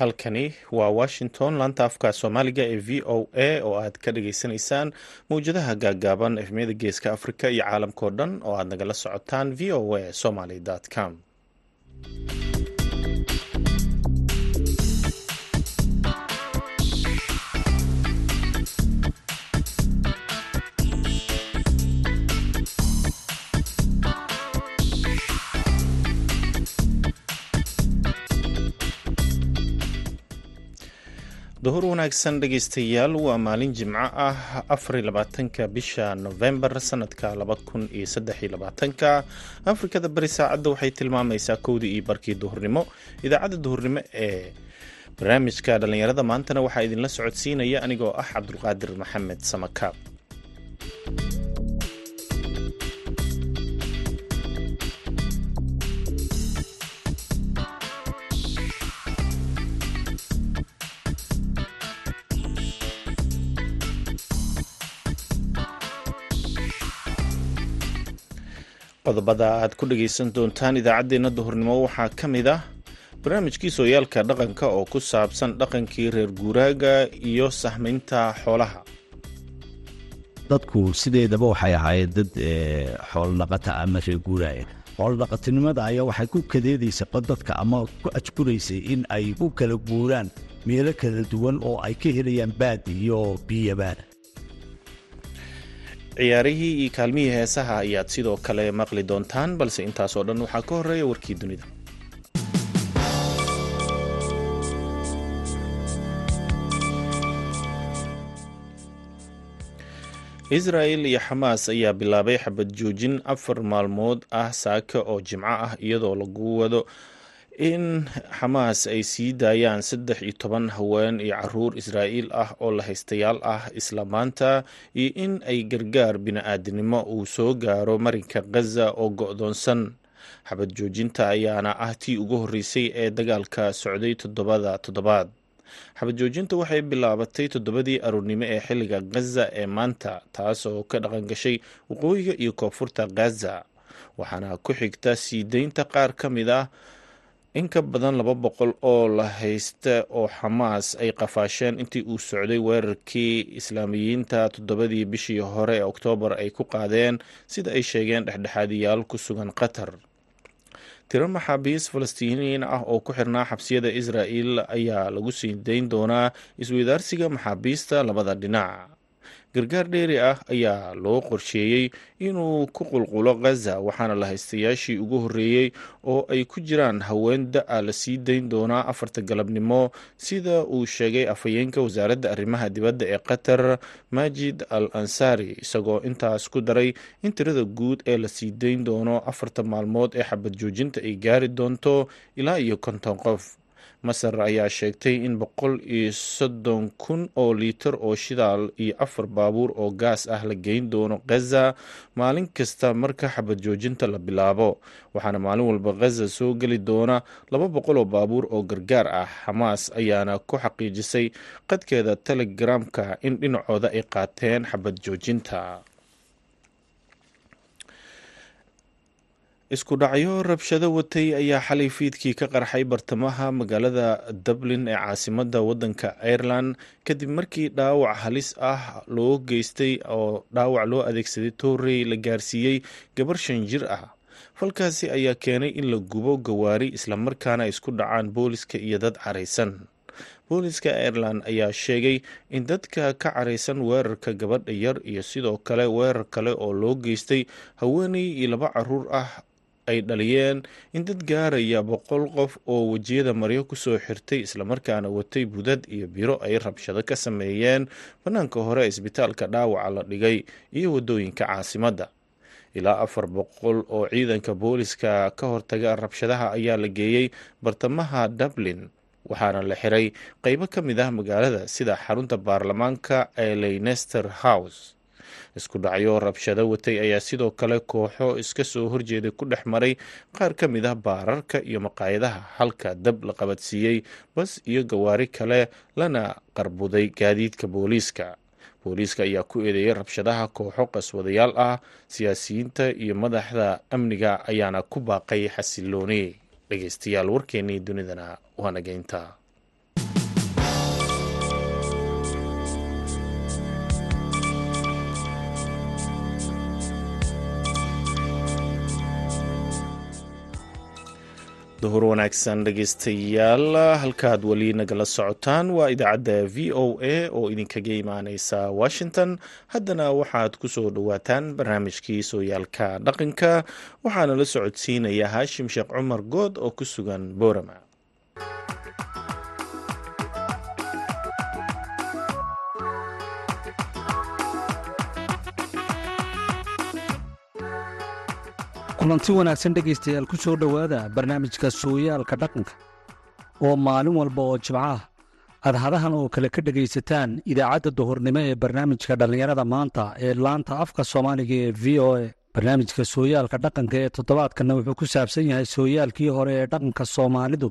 halkani waa washington. Laanta afka soomaaliga ee v o a oo aad ka dhageysanaysaan mawjadaha gaaggaaban efmiyada geeska afrika iyo caalamkao dhan oo aad nagala socotaan v o a somaly com duhur wanaagsan dhegeystayaal waa maalin jimco ah afariy labaatanka bisha novembar sanadka laba kun saddex iyo labaatanka. Afrikada bari saacadda waxay tilmaamaysaa kowdii iyo barkii duhurnimo. Idaacadda duhurnimo ee barnaamijka dhallinyarada maantana waxaa idinla socodsiinaya anigoo ah cabdulqaadir maxamed samakaab qodobada aad ku dhagaysan doontaan idaacaddeenna duhurnimo waxaa ka mid ah barnaamijkii sooyaalka dhaqanka oo ku saabsan dhaqankii reer guuraaga iyo sahmaynta xoolaha. Dadku sideedaba waxay ahaayeen dad xoolodhaqata ama reer guuraaya xoolodhaqatinimada ayaa waxay ku kadeedaysay dadka ama ku ajkuraysay in ay ku kala guuraan meelo kala duwan oo ay ka helayaan baad iyo biyabaan ciyaarihii iyo kaalmihii heesaha ayaad sidoo kale maqli doontaan balse intaasoo dhan waxaa ka horreeya warkii dunida. Israel iyo xamaas ayaa bilaabay xabad joojin afar maalmood ah saaka oo jimco ah iyadoo lagu wado in xamaas ay sii daayaan saddex iyo toban haween iyo carruur israa'iil ah oo la haystayaal ah isla maanta iyo in ay gargaar bini-aadinimo uu soo gaaro marinka khaza oo go-doonsan. Xabad joojinta ayaana ah tii ugu horreysay ee dagaalka socday toddobada toddobaad. Xabad joojinta waxay bilaabatay toddobadii aroornimo ee xilliga khaza ee maanta taas oo ka dhaqan gashay waqooyiga iyo koonfurta khaza waxaana ku xigta sii deynta qaar ka mid ah in ka badan laba boqol oo la haysta oo xamaas ay qafaasheen intii uu socday weerarkii islaamiyiinta toddobadii bishii hore ee oktoobar ay ku qaadeen sida ay sheegeen dhexdhexaadiyaal ku sugan qatar. Tiro maxaabiis falastiiniyiin ah oo ku xirnaa xabsiyada israa'el ayaa lagu sii dayn doonaa isweydaarsiga maxaabiista labada dhinac gargaar dheeri ah ayaa loo qorsheeyey inuu ku qulqulo khaza waxaana la haystayaashii ugu horreeyey oo ay ku jiraan haween da'a la sii dayn doonaa afarta galabnimo sida uu sheegay afhayeenka wasaaradda arrimaha dibadda ee qatar majid al ansari isagoo intaas ku daray in tirada guud ee la sii dayn doono afarta maalmood ee xabad joojinta ay gaari doonto ilaa iyo konton qof masar ayaa sheegtay in boqol iyo soddon kun oo liitar oo shidaal iyo afar baabuur oo gaas ah la geyn doono khaza maalin kasta marka xabad joojinta la bilaabo. Waxaana maalin walba khaza soo geli doona laba boqol oo baabuur oo gargaar ah. Xamaas ayaana ku xaqiijisay qadkeeda telegramka in dhinacooda ay qaateen xabad joojinta isku dhacyo rabshado watay ayaa xalay fiidkii ka qarxay bartamaha magaalada dublin ee caasimada wadanka ireland. Kadib markii dhaawac halis ah loo geystay oo dhaawac loo adeegsaday toorey la gaarsiiyey gabar shan jir ah. Falkaasi ayaa keenay in la gubo gawaari islamarkaana isku dhacaan booliska iyo dad caraysan booliska ireland ayaa sheegay in dadka ka caraysan weerarka gabadha yar iyo sidoo kale weerar kale oo loo geystay haweeney iyo laba carruur ah ay dhaliyeen in dad gaaraya boqol qof oo wejiyada maryo ku soo xirtay islamarkaana watay budad iyo biro ay rabshado ka sameeyeen. Bannaanka hore isbitaalka dhaawaca la dhigay iyo waddooyinka caasimadda ilaa afar boqol oo ciidanka booliska ka hortaga rabshadaha ayaa la geeyey bartamaha dublin waxaana la xiray qeybo ka mid ah magaalada sida xarunta baarlamaanka ee leynester house isku dhacyo rabshado watay ayaa sidoo kale kooxo iska soo horjeeday ku dhex maray qaar ka mid ah baararka iyo maqaayadaha halka dab la qabadsiiyey bas iyo gawaari kale lana qarbuday gaadiidka booliiska. Booliiska ayaa ku eedeeyay rabshadaha kooxo qaswadayaal ah siyaasiyiinta iyo madaxda amniga ayaana ku baaqay xasilooni. Dhegeystayaal warkeenii dunidana waa duhur wanaagsan dhegeystayaal halkaad weli nagala socotaan waa idaacadda v o a oo idinkaga imaaneysa washington. Haddana waxaad ku soo dhowaataan barnaamijkii sooyaalka dhaqanka waxaana la socodsiinaya haashim sheekh cumar good oo ku sugan boorama kulanti wanaagsan dhegaystayaal ku soo dhowaada barnaamijka sooyaalka dhaqanka oo maalin walba oo jimco ah aad hadahan oo kale ka dhegaysataan idaacadda duhurnimo ee barnaamijka dhallinyarada maanta ee laanta afka soomaaliga ee v o a. Barnaamijka sooyaalka dhaqanka ee toddobaadkanna wuxuu ku saabsan yahay sooyaalkii hore ee dhaqanka soomaalidu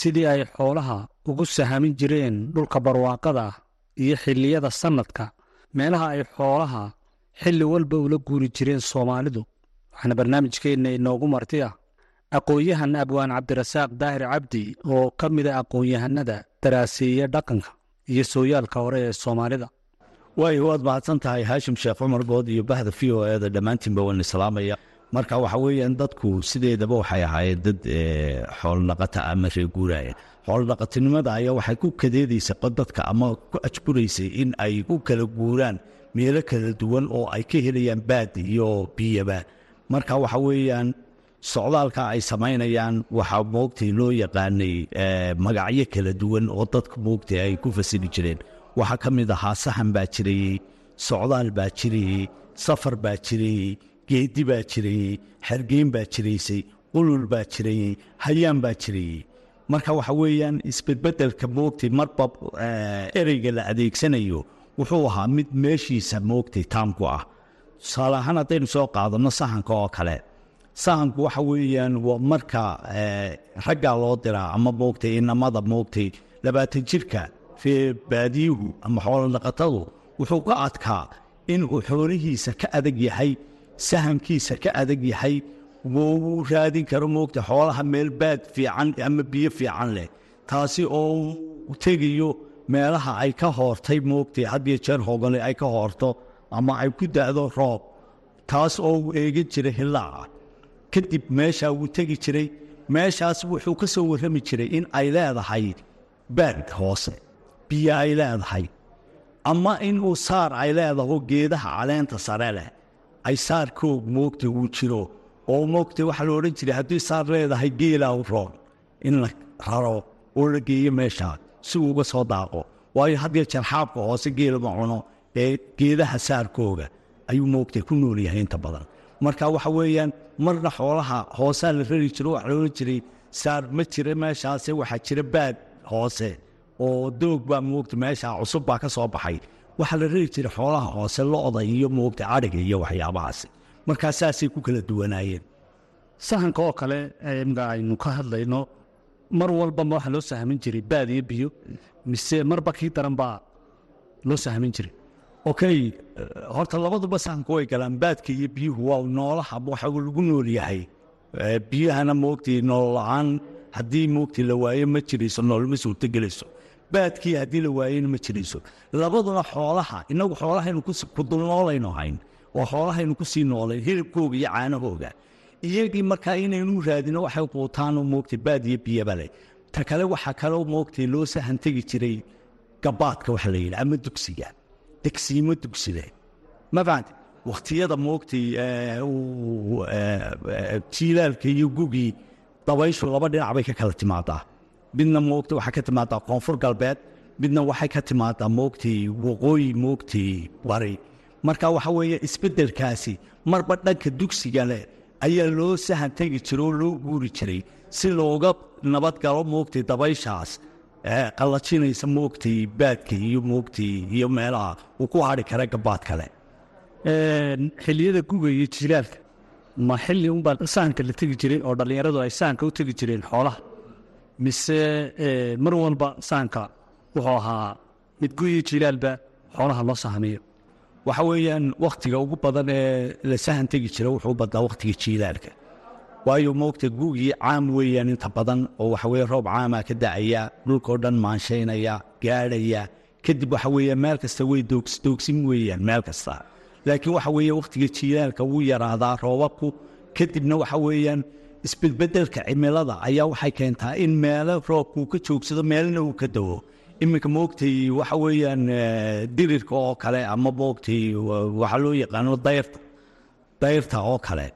sidii ay xoolaha ugu sahamin jireen dhulka barwaaqada iyo xilliyada sannadka meelaha ay xoolaha xilli walba ula guuri jireen soomaalidu waxaana barnaamijkeenna inoogu marti ah aqoon-yahan abwaan cabdirasaaq daahir cabdi oo ka mid a aqoon-yahanada daraaseeya dhaqanka iyo sooyaalka hore ee soomaalida. Waayo waad mahadsan tahay haashim sheekh cumar good iyo bahda v o eda dhammaantiinba waan islaamaya marka waxa weeyaan dadku sideedaba waxay ahaayeen dad xoolodhaqata ama reeguuraya xoolodhaqatinimada ayaa waxay ku kadeedaysa dadka ama ku ajburaysay in ay u kala guuraan meelo kala duwan oo ay ka helayaan baad iyo biyaba marka waxa weeyaan socdaalka ay samaynayaan waxaa moogtay loo yaqaanay magacyo kala duwan oo dadka moogtay ay ku fasili jireen. Waxaa ka mid ahaa sahan baa jirayey socdaal baa jirayey safar baa jirayey geedi baa jirayey xergeyn baa jiraysay qulul baa jirayey hayaan baa jirayey marka waxa weeyaan isbedbedelka moogtay marba ereyga la adeegsanayo wuxuu ahaa mid meeshiisa moogtay taamku ah tusaale ahaan haddaynu soo qaadanno sahanka oo kale. Sahanku waxa weeyaan marka raggaa loo diraa ama moogtay inamada moogtay labaatan jirka fee baadiyuhu ama xoolodhaqatadu wuxuu ka adkaa inuu xoolihiisa ka adag yahay sahankiisa ka adag yahay wuu raadin karo moogtay xoolaha meel baad fiican ama biyo fiican leh. Taasi oo tegayo meelaha ay ka hoortay moogtay hadiyo jeer hoogale ay ka hoorto ama ay ku da'do roob taas oo uu eegin jiray hillaaca kadib meeshaa wuu tegi jiray meeshaas wuxuu ka soo warrami jiray in ay leedahay baad hoose biyo ay leedahay. Ama inuu saar ay leedaho geedaha caleenta sare leh ay saarkoog moogta uu jiro. Oo moogta waxaa la odhan jiray haddii saar leedahay geelaa u roon. In la raro oo la geeyo meeshaa si uu uga soo daaqo. Waayo hadiyo jeer xaabka hoose geelama cuno ee geedaha saarkooga ayuu moogtay ku nool yahay inta badan. Marka waxa weeyaan marna xoolaha hoosaa la rari jiro waxaa la odhan jiray saar ma jira meeshaase waxaa jira baad hoose oo doog baa moogta meesha cusub baa ka soo baxay. Waxaa la rari jiray xoolaha hoose lo-da iyo moogta adhiga iyo waxyaabahaasi markaa saasay ku kala duwanaayeen. Sahanka oo kale imka aynu ka hadlayno mar walbama waxaa loo sahmin jiray baad iyo biyo mise marba kii daran baa loo sahmin jiray okay horta labaduba sahanka way galaan. Baadka iyo biyuhu waa noolaha waxa lagu nool yahay. Biyahana moogtay nool la'aan. Haddii moogtay la waayo ma jirayso noolma suurtogelayso baadkii haddii la waayona ma jirayso labaduna xoolaha inagu xoolahaynu ku dulnoolayno hayn oo xoolahaynu ku noolayn hilibkooga iyo caanahooga. Iyagii markaa inaynu raadino waxay quutaanoo moogtay baad iyo biyaba leh. Ta kale waxaa kaloo moogtay loo sahan tegi jiray gabaadka waxa la yidhi ama dugsiga degsiimo dugsile ma fahamte wakhtiyada moogtay jiilaalka iyo gugii dabayshu laba dhinac bay ka kala timaadaa midna moogta waxay ka timaadaa koonfur galbeed midna waxay ka timaadaa moogtay waqooyi moogtay bari marka waxa weeye isbeddelkaasi marba dhanka dugsiga leh ayaa loo sahan tegi jira oo loo guuri jiray si looga nabad galo dabayshaas qallajinaysa moogtay baadka iyo moogtay iyo meelaha uu ku hadhi kara gabaad kale. Xilliyada guga iyo jilaalka ma xilli unbaa sahanka la tegi jiray oo dhallinyaradu ay sahanka u tegi jireen xoolaha? Mise mar walba sahanka wuxuu ahaa mid gu iyo jilaalba xoolaha loo sahamiyo waxa weeyaan wakhtiga ugu badan ee la sahan tegi jira wuxuu badnaa wakhtiga jiilaalka waayo moogta gugii caam weeyaan inta badan oo waxa weye roob caamaa ka dacaya dhulkao dhan maanshaynaya gaadhaya kadib waxa weeye meel kasta way doogsin weeyaan meel kasta. Laakiin waxa weeye wakhtiga jiilaalka wuu yaraadaa roobabku kadibna waxa weeyaan isbedbedelka cimilada ayaa waxay keentaa in meelo roobka uu ka joogsado meelna uu ka dawo. Iminka moogtay waxa weeyaan dirirka oo kale ama moogtay waxaa loo yaqaano dayrta dayrta oo kale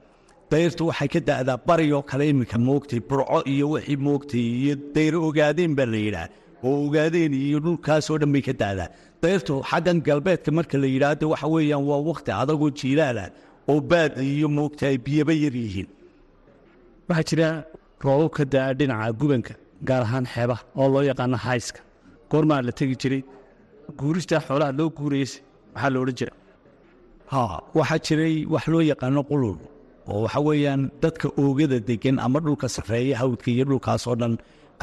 dayrtu waxay ka da'daa bari oo kale iminka moogtay burco iyo wixii moogtay iyo dayr ogaadeen baa la yidhaah oo ogaadeen iyo dhulkaasoo dhan bay ka da'daa. Dayrtu xaggan galbeedka marka la yidhaahdo waxa weeyaan waa wakti adagoo jiilaalah oo baad iyo moogta ay biyaba yar yihiin. Waxaa jira roobab ka da'a dhinaca gubanka gaar ahaan xeebaha oo loo yaqaano hayska. Goormaa la tegi jiray guuristaa xoolaha loo guurayse maxaa la odhan jira waxaa jiray wax loo yaqaano qulul oo waxa weeyaan dadka oogada degan ama dhulka sarreeya hawdka iyo dhulkaasoo dhan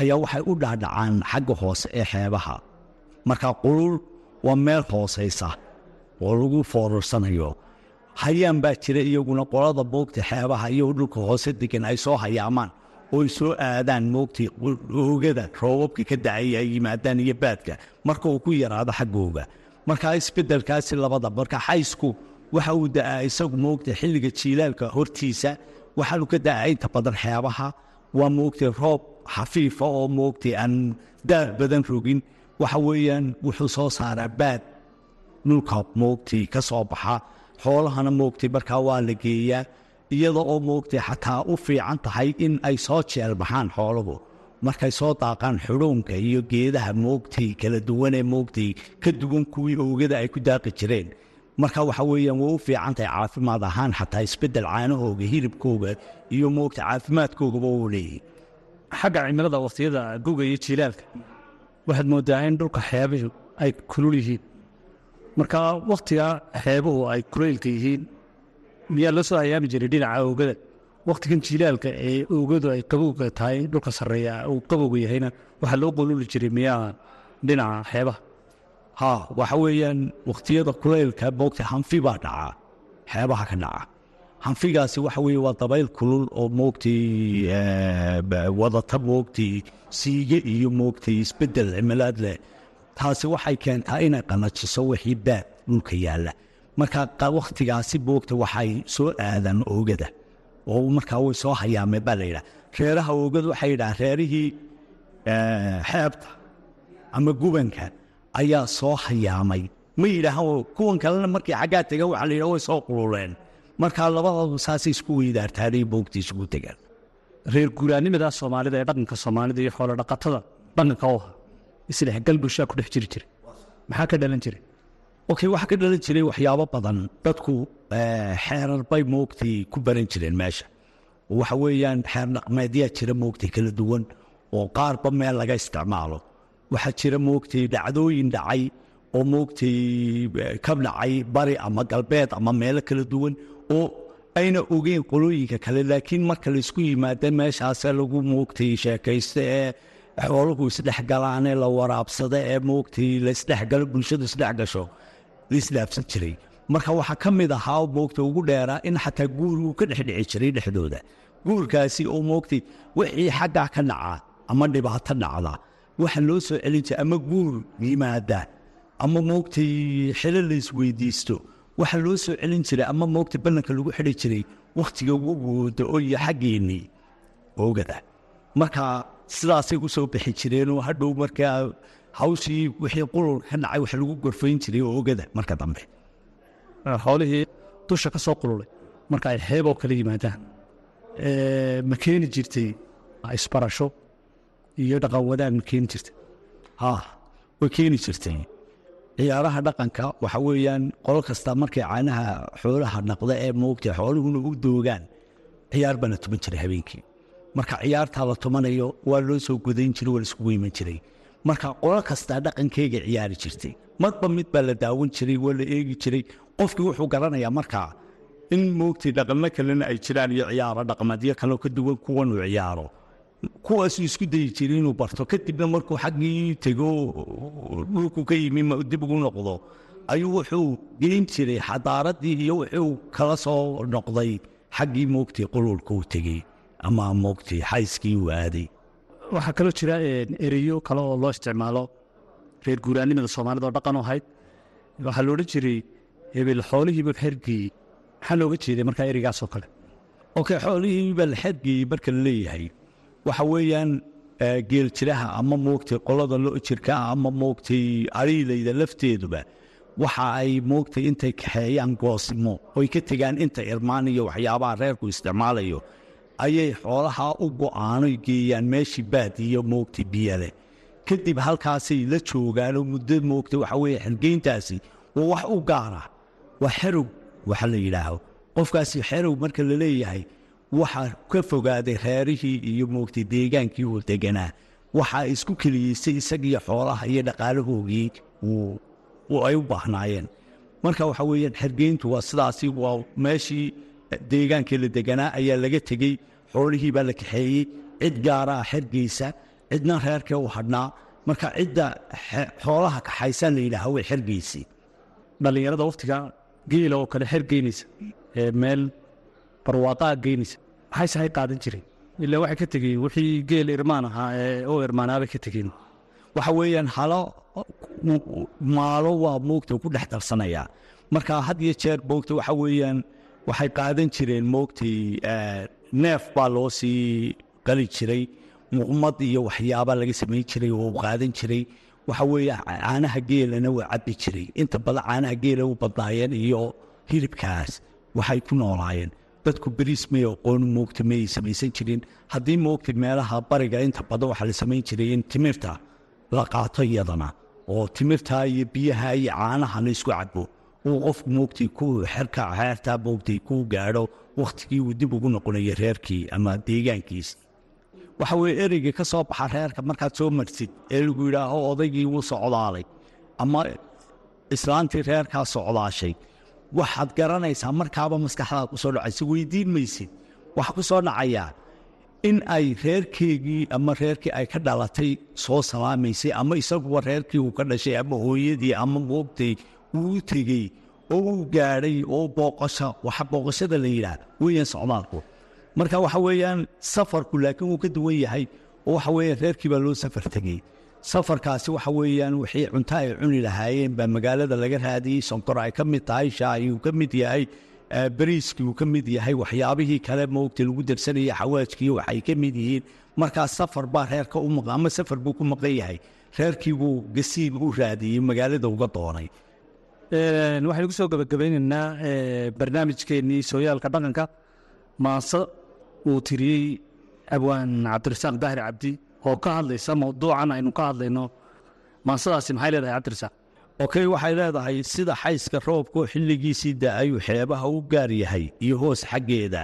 ayaa waxay u dhaadhacaan xagga hoose ee xeebaha. Marka qulul waa meel hoosaysa oo lagu foorursanayo hayaan baa jira iyaguna qolada moogta xeebaha iyo dhulka hoose degan ay soo hayaamaan ooy soo aadaan moogtay oogada roobabka ka dacay ay yimaadaan iyo baadka. Marka uu ku yaraado xaggooga. Marka isbedelkaasi labada marka xaysku waxa uu da'aa isagu moogtay xilliga jiilaalka hortiisa. Waxaanu ka da'aa inta badan xeebaha. Waa moogtay roob xafiifa oo moogtay aan daad badan rogin. Waxa weeyaan wuxuu soo saaraa baad. Dhulka moogtay ka soo baxa. Xoolahana moogtay markaa waa la geeyaa. Iyada oo moogtay xataa u fiican tahay in ay soo jeelbaxaan xooluhu. Markay soo daaqaan xudhuunka iyo geedaha moogtay kala duwanee moogtay ka duwan kuwii oogada ay ku daaqi jireen marka waxa weeyaan way u fiican tahay caafimaad ahaan xataa isbeddel caanahooga hilibkooga iyo moogta caafimaadkoogaba uu leeyahy xagga cimilada wakhtiyada guga iyo jiilaalka waxaad moodaa in dhulka xeebuhu ay kulul yihiin. Marka wakhtiga xeebuhu ay kulaylka yihiin miyaa loo soo hayaami jiray dhinaca oogada? Wakhtigan jiilaalka ee oogadu ay qabowga tahay dhulka sarreeya uu qabowga yahayna waxaa loo qululi jiray miyaa dhinaca xeebaha ha waxa weeyaan wakhtiyada kulaylka moogta hanfi baa dhacaa xeebaha ka dhaca. Hanfigaasi waxa weeye waa dabayl kulul oo moogtay wadata moogtay siige iyo moogtay isbeddel cimilaad leh. Taasi waxay keentaa inay qanajiso wixii baad dhulka yaalla. Marka wakhtigaasi moogta waxay soo aadaan oogada. Oo markaa way soo hayaameen baa la yidhaha. Reeraha oogada waxay yidhahaan reerihii xeebta ama gubanka ayaa soo hayaamay. Ma yidhaahaan kuwan kalena markii xaggaa tegan waxaa la yidhaha way soo qululeen markaa labadoodu saasay isku weydaartaanay moogta isugu tegaan reer guuraanimada soomaalida ee dhaqanka soomaalida iyo xoolo dhaqatada dhaqanka u ahaa isdhexgal bulshaa ku dhex jiri jiray. Maxaa ka dhalan jiray? Okay waxaa ka dhalan jiray waxyaabo badan. Dadku xeerar bay moogtay ku baran jireen meesha. Waxa weeyaan xeer dhaqmeedyaa jira moogtay kala duwan oo qaarba meel laga isticmaalo waxaa jira moogtay dhacdooyin dhacay oo moogtay ka dhacay bari ama galbeed ama meelo kala duwan oo ayna ogeyn qolooyinka kale. Laakiin marka laysku yimaada meeshaase lagu moogtay sheekaysta ee xooluhu isdhexgalaane la waraabsada ee moogtay laisdhexgalo bulshadu isdhexgasho laisdhaafsan jiray. Marka waxaa ka mid ahaa moogta ugu dheeraa in xataa guur uu ka dhexdhici jiray dhexdooda. Guurkaasi oo moogtay wixii xaggaa ka dhaca ama dhibaato dhacda waxa loo soo celin jiray ama guur yimaada ama moogtay xilo laisweydiisto waxa loo soo celin jiray ama moogta ballanka lagu xidhi jiray wakhtiga ugu wooda oo iyo xaggeennii oogada. Marka sidaasay u soo bixi jireenoo hadhow markaa hawshii wixii qulul ka dhacay wax lagu gorfayn jiray oogada marka dambe. Xoolihii dusha ka soo qululay marka ay xeeboo kala yimaadaan ma keeni jirtay isbarasho iyo dhaqan wadaag ma keeni jirtay. Ha way keeni jirtay. Ciyaaraha dhaqanka waxa weeyaan qolo kasta markay caanaha xoolaha naqda ee moogta xooluhuna u doogaan ciyaar baa la tuman jiray habeenkii. Marka ciyaartaa la tumanayo waa loo soo gudayn jiray waa laiskugu iman jiray. Marka qolo kastaa dhaqankeyga ciyaari jirtay madba mid baa la daawan jiray waa la eegi jiray. Qofkii wuxuu garanayaa markaa in moogtay dhaqamo kalena ay jiraan iyo ciyaaro dhaqameedyo kaleo ka duwan kuwan uu ciyaaro kuwaasuu isku dayi jiray inuu barto. Kadibna markuu xaggii tego dhulku ka yimi dib ugu noqdo ayuu wuxuu geyn jiray xadaaradii iyo wuxuu kala soo noqday xaggii moogtay qululka uu tegey ama moogtay xayskii uu aaday. Waxaa kaloo jira ereyo kale oo loo isticmaalo reer guuraanimada soomaalida oo dhaqan u ahayd. Waxaa la odhan jiray hebel xoolihiibu xergeeyey maxaa looga jeeday markaa ereygaasoo kale. Okay xoolihii baa la xergeeyey marka la leeyahay waxa weeyaan geeljiraha ama moogtay qolada lo jirka ama moogtay ariilayda lafteeduba waxa ay moogtay intay kaxeeyaan goosimo oy ka tegaan inta irmaan iyo waxyaabaha reerku isticmaalayo ayay xoolaha u go'aanoy geeyaan meeshii baadiyo moogtay biyale kadib halkaasay la joogaanoo muddo moogtay waxa weeye xergeyntaasi waa wax u gaara waa xerow waxa la yidhaaho. Qofkaasi xerow marka la leeyahay waxaa ka fogaaday reerihii iyo moogtay deegaankii uu deganaa. Waxaa isku keliyeysay isagiyo xoolaha iyo dhaqaalahoogii ay u baahnaayeen. Marka waxa weeyaan xergeyntu waa sidaasi waa meeshii deegaankii la deganaa ayaa laga tegey xoolihii baa la kaxeeyey cid gaaraa xergeysa cidna reerkee u hadhnaa. Marka cidda xoolaha kaxaysan la yidhaaha way xergeysi dhallinyarada wakhtiga geela oo kale xer geynaysa ee meel barwaaqaa geynaysa maxay sahay qaadan jireen ilaa waxay ka tegeen wixii geel irmaan ahaa ee oo irmaanaabay ka tegeen. Waxa weeyaan halo maalo waa moogta ku dhex darsanayaa marka had iyo jeer moogta waxa weeyaan waxay qaadan jireen moogtay neef baa loo sii qali jiray. Muqmad iyo waxyaaba laga samayn jiray oo qaadan jiray. Waxa weeye caanaha geelana waa cabbi jiray. Inta badan caanaha geela u badnaayeen iyo hilibkaas waxay ku noolaayeen dadku beriis may aqoon moogta may samaysan jirin. Haddii moogta meelaha bariga inta badan waxaa la samayn jiray in timirta la qaato iyadana oo timirta iyo biyaha iyo caanaha la isku cabo uu qofku moogtay ku xerka xeertaa moogtay kuu gaadho wakhtigii uu dib ugu noqonayo reerkii ama deegaankiis. Waxa weye ereyga ka soo baxa reerka markaad soo marsid ee lagu yidhaaho odaygii wuu socdaalay. Ama islaantii reerkaa socdaashay waxaad garanaysaa markaaba maskaxdaad ku soo dhacaysa weydiin maysid waxaa ku soo dhacayaa in ay reerkeygii ama reerkii ay ka dhalatay soo salaamaysay ama isaguba reerkii uu ka dhashay ama hooyadii ama moogtay uu tegey oo uu gaadhay oo booqasho waxa booqashada la yidhaah weeyaan socdaalku. Marka waxa weeyaan safarku laakiin wuu ka duwan yahay oo waxa weeyaan reerkii baa loo safar tegey safarkaasi waxa weeyaan wixii cunto ay cuni lahaayeen baa magaalada laga raadiyey. Sonkor ay ka mid tahay shaahii uu ka mid yahay beriiskii uu ka mid yahay waxyaabihii kale moogta lagu darsanaya xawaajkii waxay ka mid yihiin. Markaas safar baa reerka u maqan ama safar buu ku maqan yahay. Reerkii buu gasiib u raadiyey magaalada uga doonay. Waxaynu ku soo gabagabeynaynaa barnaamijkeennii sooyaalka dhaqanka. Maase uu tiriyey abwaan cabdirasaaq daahir cabdi oo ka hadlaysa mawduucan aynu ka hadlayno. Maasadaasi maxay leedahay cabdirasaaq okey waxay leedahay sida xayska roobkoo xilligiisii da'ayuu xeebaha u gaar yahay iyo hoos xaggeeda.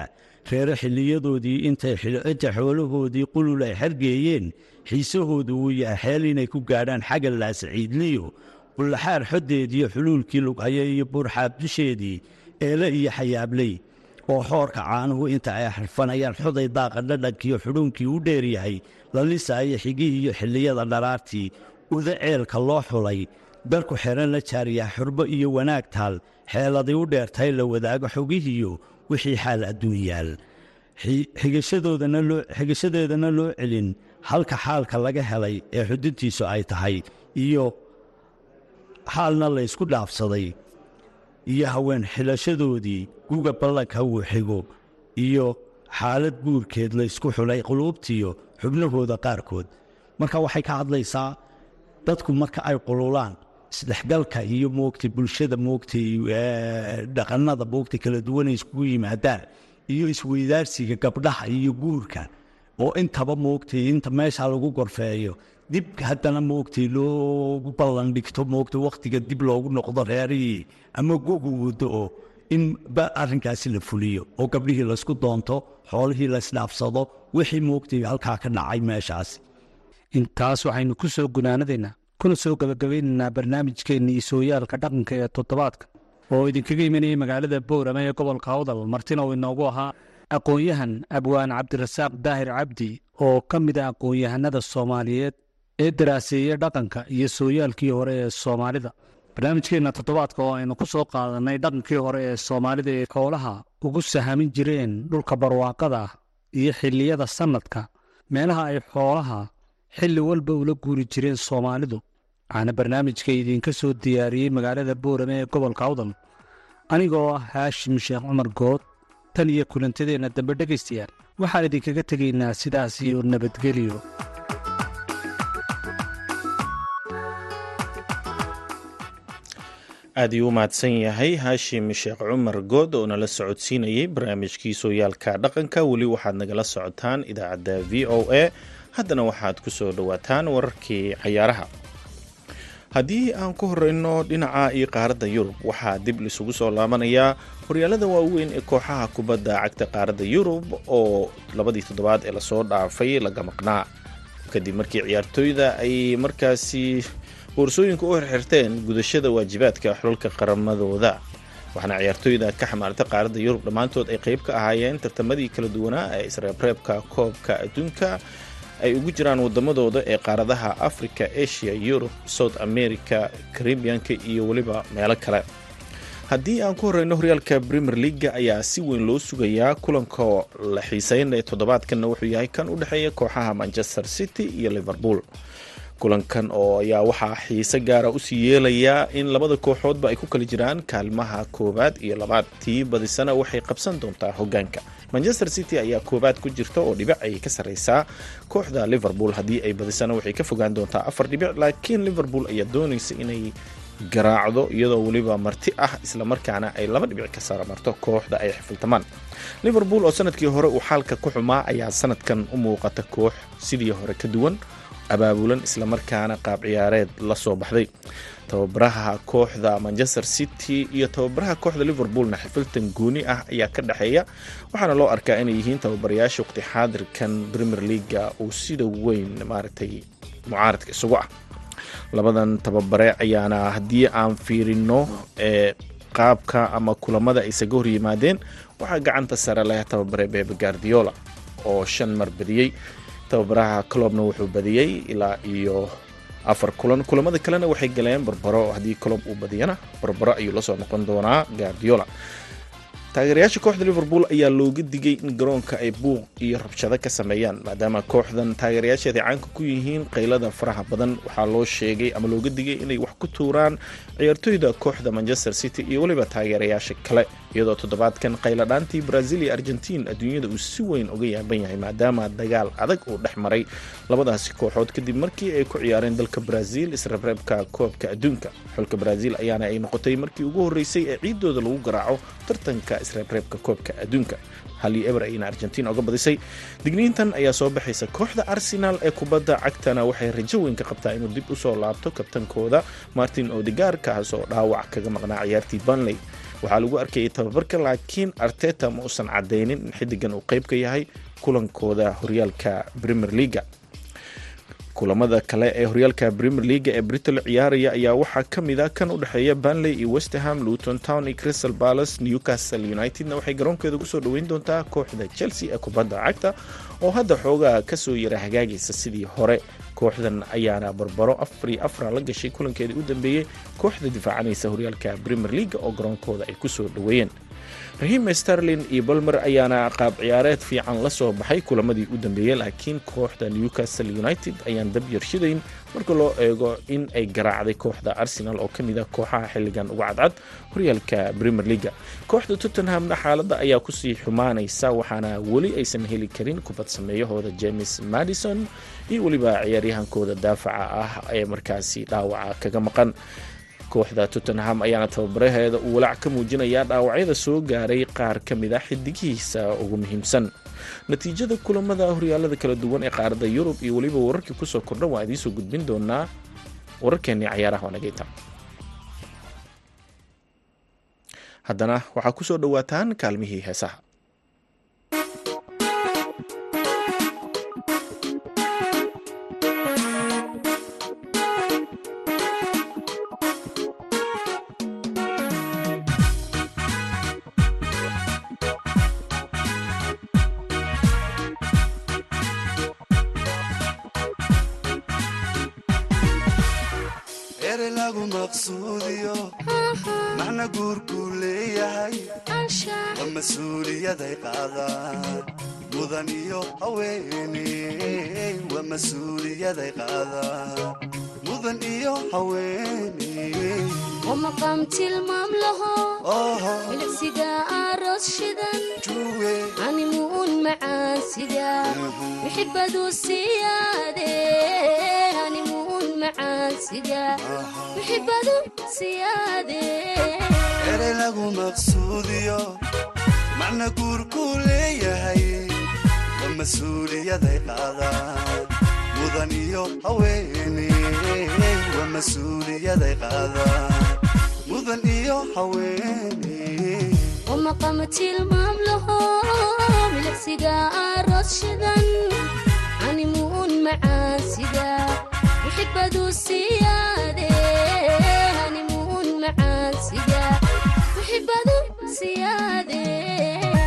Reere xilliyadoodii intay xoolahoodii qulul ay xergeeyeen xiisahoodu uu yahay xeel inay ku gaadhaan xagga laasciidliyo bullaxaar xoddeediyo xuluulkii lughaya iyo buurxaab dusheedii eele iyo xayaabley oo xoorka caanuhu inta ay xirfanayaan xoday daaqa dhadhankiiyo xudhuunkii u dheer yahay la lisaayo xigihii iyo xilliyada dharaartii uda ceelka loo xulay darku xeran la jaariyaa xurbo iyo wanaag taal xeeladii u dheertahay la wadaago xogihiyo wixii xaal adduun yaal xigashadeedana loo celin halka xaalka laga helay ee xuduntiisu ay tahay iyo xaalna la ysku dhaafsaday iyo haween xilashadoodii guga ballanka uu xigo iyo xaalad guurkeed la ysku xulay quluubtiyo xubnahooda qaarkood. Marka waxay ka hadlaysaa dadku marka ay qululaan isdhexgalka iyo moogtay bulshada moogtay dhaqannada moogtay kala duwanay iskugu yimaadaan iyo isweydaarsiga gabdhaha iyo guurka oo intaba moogtay inta meesha lagu gorfeeyo dib haddana moogtay loogu ballan dhigto moogtay wakhtiga dib loogu noqdo reerihii ama gogu wado oo in arrinkaasi la fuliyo oo gabdhihii laysku doonto xoolihii laysdhaafsado wixii moogtay halkaa ka dhacay meeshaas. Intaas waxaynu ku soo gunaanadaynaa kuna soo gabagabeynaynaa barnaamijkeennii sooyaalka dhaqanka ee toddobaadka oo idinkaga imanayay magaalada boorama ee gobolka awdal martina uu inoogu ahaa aqoon-yahan abwaan cabdirasaaq daahir cabdi oo ka mid ah aqoon-yahanada soomaaliyeed ee daraaseeya dhaqanka iyo sooyaalkii hore ee soomaalida. Barnaamijkeenna toddobaadka oo aynu ku soo qaadanay dhaqankii hore ee soomaalida ee xoolaha ugu sahamin jireen dhulka barwaaqada iyo xilliyada sannadka meelaha ay xoolaha xilli walba ula guuri jireen soomaalidu. Waxaana barnaamijka idinka soo diyaariyey magaalada boorame ee gobolka awdal anigoo ah haashim sheekh cumar good tan iyo kulantadeenna dambe dhegaystayaal. Waxaan idinkaga tegaynaa sidaas iyo nabadgelyo aad iyuu u mahadsan yahay haashim sheekh cumar good oo nala socodsiinayay barnaamijkii sooyaalka dhaqanka. Weli waxaad nagala socotaan idaacadda v o a. Haddana waxaad ku soo dhowaataan wararkii cayaaraha. Haddii aan ku horeyno dhinaca iyo qaaradda yurub waxaa dib lisugu soo laabanayaa horyaalada waaweyn ee kooxaha kubadda cagta qaaradda yurub oo labadii toddobaad ee la soo dhaafay laga maqnaa. Kadib markii ciyaartooyda ay markaasi boorsooyinka u xirxirteen gudashada waajibaadka xulalka qaramadooda waxaana ciyaartooyda ka xamaarta qaaradda yurub dhammaantood ay qayb ka ahaayeen tartamadii kala duwanaa ee isreebreebka koobka adduunka ay ugu jiraan wadamadooda ee qaaradaha africa asia yurub south america caribianka iyo weliba meelo kale. Haddii aan ku horeyno horyaalka premier leaga ayaa si weyn loo sugayaa kulanka la xiiseynaya toddobaadkanna wuxuu yahay kan u dhexeeya kooxaha manchester city iyo liverpool kulankan oo ayaa waxaa xiise gaara u sii yeelayaa in labada kooxoodba ay ku kala jiraan kaalmaha koowaad iyo labaad. Tii badisana waxay qabsan doontaa hogaanka manchester city ayaa koowaad ku jirta oo dhibic ayay ka sarreysaa. Kooxda liverpool haddii ay badisana waxay ka fogaan doontaa afar dhibic laakiin liverpool ayaa doonaysa inay garaacdo iyadoo weliba marti ah islamarkaana ay laba dhibic ka saramarto kooxda ay xifiltamaan liverpool oo sannadkii hore uu xaalka ku xumaa ayaa sanadkan u muuqata koox sidii hore ka duwan abaabulan islamarkaana qaab ciyaareed la soo baxday. Tababaraha kooxda manchester city iyo tababaraha kooxda liverpoolna xifiltan gooni ah ayaa ka dhexeeya waxaana loo arkaa inay yihiin tababarayaasha waqti xaadirkan premier leaga uu sida weyn maaragtay mucaaradka isugu ah. Labadan tababare ayaana haddii aan fiirino ee qaabka ama kulamada ay isaga hor yimaadeen waxaa gacanta sare leh tababare bebe guardiola oo shan mar badiyey tababaraha clobna wuxuu badiyey ilaa iyo afar kulan. Kulamada kalena waxay galeen barbaro. Haddii clob uu badiyana barbaro ayuu la soo noqon doonaa guardiola taageerayaasha kooxda liverpool ayaa looga digay in garoonka ay buuq iyo rabshado ka sameeyaan maadaama kooxdan taageerayaasheeda caanka ku yihiin qaylada faraha badan. Waxaa loo sheegay ama looga digay inay wax ku tuuraan ciyaartooyda kooxda manchester city iyo weliba taageerayaasha kale iyadoo toddobaadkan qayladhaantii brazil iyo argentiin adduunyada uu si weyn uga yaaban yahay maadaama dagaal adag uu dhex maray labadaasi kooxood kadib markii ay ku ciyaareen dalka brazil isreebreebka koobka adduunka. Xulka brazil ayaana ay noqotay markii ugu horreysay ee ciidooda lagu garaaco tartanka isreebreebka koobka adduunka. Halii eber ayna argentiin oga badisay. Digniintan ayaa soo baxaysa kooxda arsenal ee kubadda cagtana waxay rajo weyn ka qabtaa inuu dib u soo laabto kabtankooda. Martin odegaar kaas dhaawac kaga maqnaa ciyaartii banley waxaa lagu arkayay tababarka laakiin arteta ma uusan cadaynin in xidigan uu qayb ka yahay kulankooda horyaalka premier leaga kulamada kale ee horyaalka premier leaga ee brital ciyaaraya ayaa waxaa ka mid a kan u dhexeeya banley iyo westerham luton town iyo crystal palace. Newcastle unitedna waxay garoonkeeda ku soo dhoweyn doontaa kooxda chelsea ee kubadda cagta oo hadda xoogaa ka soo yara hagaagaysa sidii hore. Kooxdan ayaana barbaro afar iyo afra la gashay kulankeedii u dambeeyey kooxda difaacanaysa horyaalka premier leaga oo garoonkooda ay ku soo dhoweeyeen rahim starlin iyo balmer ayaana qaab ciyaareed fiican la soo baxay kulamadii u dambeeyey laakiin kooxda newcastle united ayaan dab yarshidayn marka loo eego in ay garaacday kooxda arsenal oo ka mid a kooxaha xilligan uga cadcad horyaalka premier leaga kooxda tottenhamna xaaladda ayaa ku sii xumaanaysa waxaana weli aysan heli karin kubad sameeyahooda james madison iyo weliba ciyaaryahankooda daafaca ah ee markaasi dhaawaca kaga maqan kooxda tottenham ayaana tababaraheeda uu walaac ka muujinayaa dhaawacyada soo gaaray qaar ka mid a xidigihiisa ugu muhiimsan. Natiijada kulamada horyaalada kala duwan ee qaaradda yurub iyo weliba wararkii ku soo kordhan waa idiinsoo gudbin doonaa wararkeenii cayaaraha wanageyta haddana waxaa ku soo dhowaataan kaalmihii heesaha mas'uuliyaday qaadaan mudan iyo haweeney waa mas'uuliyaday qaadaan mudan iyo haweeney oo maqaam tilmaam laho milicsiga aroos shidan. Animuun macaansiga mixibadu siyaade animuun macaansiga mixibadu siyaade erey lagu maqsuudiyo macna guurku leeyahay waa mas'uuliyaday qaadaan mudan iyo haweeney waa mas'uuliyaday qaadaan mudan iyo haweeney. Oo maqaam tilmaam laho milicsiga aroos shidan animuun macaansiga mixibadu siyaade. Animuun macaansiga mixibadu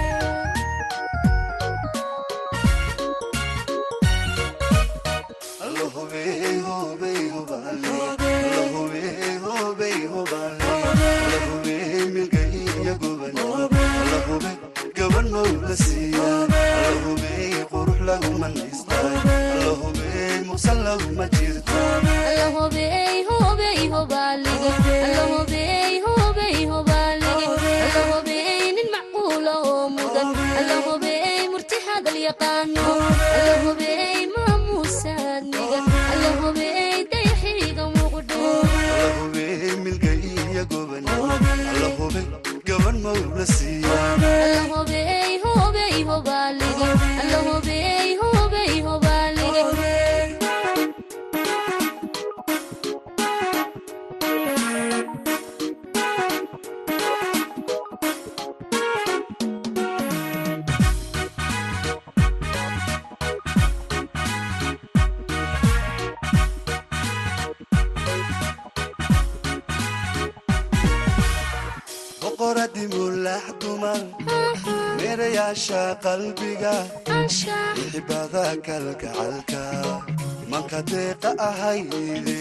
dumar meerayaasha qalbiga. Anshax xibada kalgacalka manka deeqa ahayde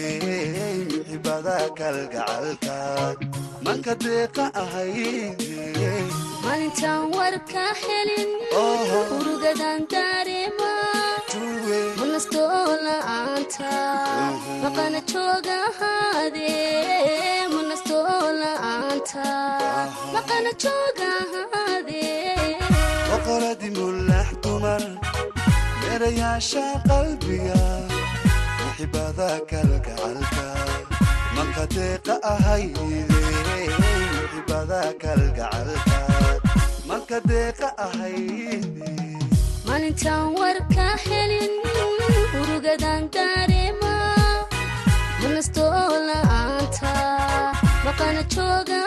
xibada kalgacalka manka deeqa ahayde maalintaan warka helin. Urugadan dareema. Juwe. Manastoo la'aanta maqana joogahaade manastoo boqoradii mulax dumar meerayaasha qalbiga. Xibada kalgacalka manka deeqa ahayde xibada kalgacalka manka deeqa ahayde maalintaan warka helin urugadan dareema manastoo la'aanta maqana joogahaade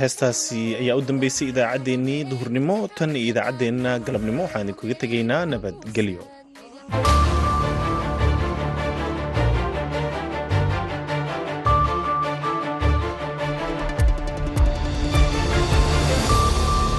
heestaasi ayaa u dambeysay idaacaddeenii duhurnimo tan iyo idaacaddeenna galabnimo waxaan idinkuga tegaynaa nabadgelyo